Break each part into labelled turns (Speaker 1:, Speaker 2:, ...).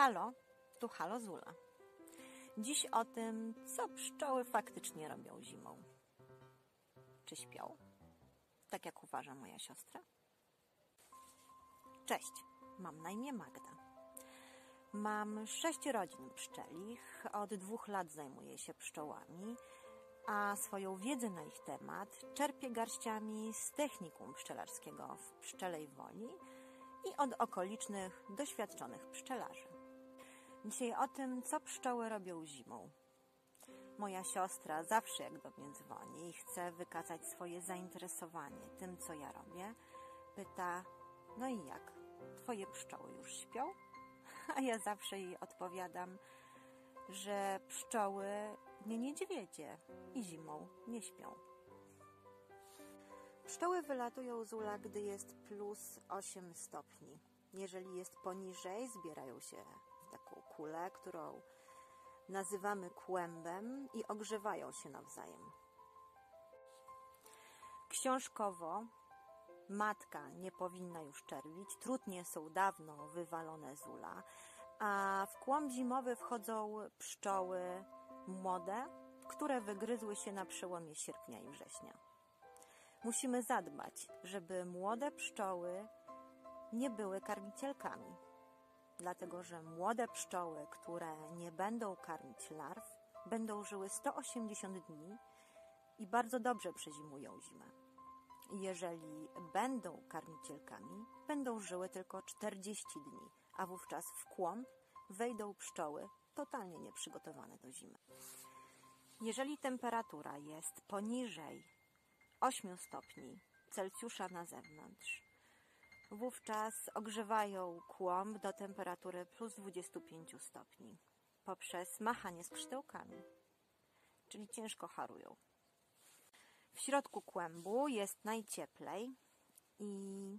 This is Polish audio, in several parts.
Speaker 1: Halo, tu Halo Zula. Dziś o tym, co pszczoły faktycznie robią zimą. Czy śpią? Tak jak uważa moja siostra? Cześć, mam na imię Magda. Mam sześć rodzin pszczelich, od dwóch lat zajmuję się pszczołami, a swoją wiedzę na ich temat czerpię garściami z technikum pszczelarskiego w Pszczelej Woli i od okolicznych, doświadczonych pszczelarzy. Dzisiaj o tym, co pszczoły robią zimą. Moja siostra zawsze jak do mnie dzwoni i chce wykazać swoje zainteresowanie tym, co ja robię, pyta, no i jak, twoje pszczoły już śpią? A ja zawsze jej odpowiadam, że pszczoły nie niedźwiedzie i zimą nie śpią. Pszczoły wylatują z ula, gdy jest plus 8 stopni. Jeżeli jest poniżej, zbierają się taką kulę, którą nazywamy kłębem i ogrzewają się nawzajem. Książkowo matka nie powinna już czerwić, trudnie są dawno wywalone z ula, a w kłąb zimowy wchodzą pszczoły młode, które wygryzły się na przełomie sierpnia i września. Musimy zadbać, żeby młode pszczoły nie były karmicielkami, dlatego że młode pszczoły, które nie będą karmić larw, będą żyły 180 dni i bardzo dobrze przezimują zimę. Jeżeli będą karmicielkami, będą żyły tylko 40 dni, a wówczas w kłąb wejdą pszczoły totalnie nieprzygotowane do zimy. Jeżeli temperatura jest poniżej 8 stopni Celsjusza na zewnątrz, wówczas ogrzewają kłąb do temperatury plus 25 stopni. Poprzez machanie skrzydełkami, czyli ciężko harują. W środku kłębu jest najcieplej i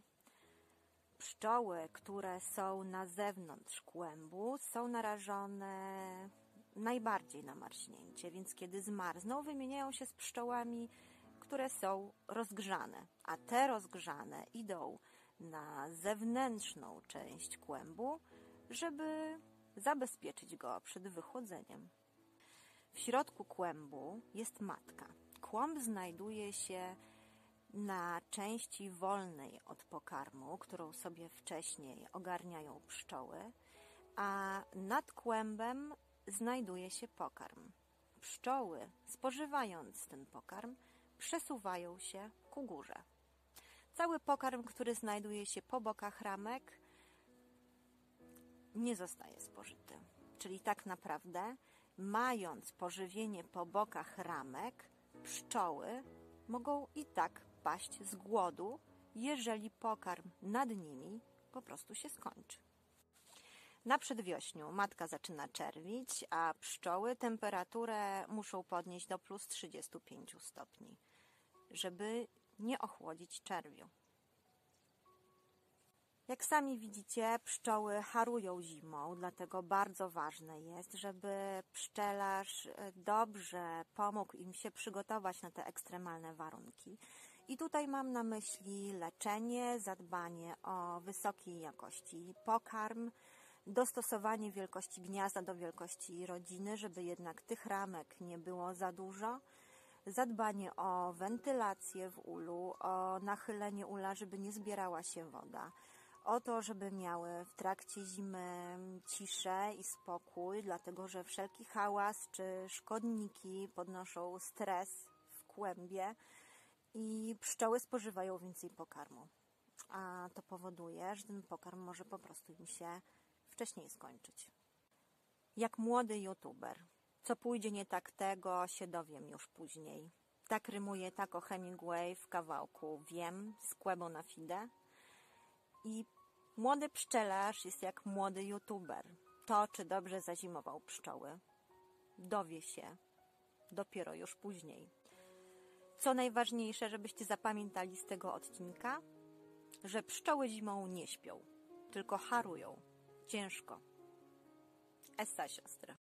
Speaker 1: pszczoły, które są na zewnątrz kłębu, są narażone najbardziej na marśnięcie, więc kiedy zmarzną, wymieniają się z pszczołami, które są rozgrzane, a te rozgrzane idą na zewnętrzną część kłębu, żeby zabezpieczyć go przed wychłodzeniem. W środku kłębu jest matka. Kłąb znajduje się na części wolnej od pokarmu, którą sobie wcześniej ogarniają pszczoły, a nad kłębem znajduje się pokarm. Pszczoły, spożywając ten pokarm, przesuwają się ku górze. Cały pokarm, który znajduje się po bokach ramek, nie zostaje spożyty. Czyli tak naprawdę, mając pożywienie po bokach ramek, pszczoły mogą i tak paść z głodu, jeżeli pokarm nad nimi po prostu się skończy. Na przedwiośniu matka zaczyna czerwić, a pszczoły temperaturę muszą podnieść do plus 35 stopni, żeby nie ochłodzić czerwiu. Jak sami widzicie, pszczoły harują zimą, dlatego bardzo ważne jest, żeby pszczelarz dobrze pomógł im się przygotować na te ekstremalne warunki. I tutaj mam na myśli leczenie, zadbanie o wysokiej jakości pokarm, dostosowanie wielkości gniazda do wielkości rodziny, żeby jednak tych ramek nie było za dużo, zadbanie o wentylację w ulu, o nachylenie ula, żeby nie zbierała się woda, o to, żeby miały w trakcie zimy ciszę i spokój, dlatego że wszelki hałas czy szkodniki podnoszą stres w kłębie i pszczoły spożywają więcej pokarmu. A to powoduje, że ten pokarm może po prostu im się wcześniej skończyć. Jak młody youtuber. Co pójdzie nie tak tego, się dowiem już później. Tak rymuje tako Hemingway w kawałku Wiem z Kłebo na Fide. I młody pszczelarz jest jak młody youtuber. To, czy dobrze zazimował pszczoły, dowie się dopiero już później. Co najważniejsze, żebyście zapamiętali z tego odcinka, że pszczoły zimą nie śpią, tylko harują ciężko. Essa siostra.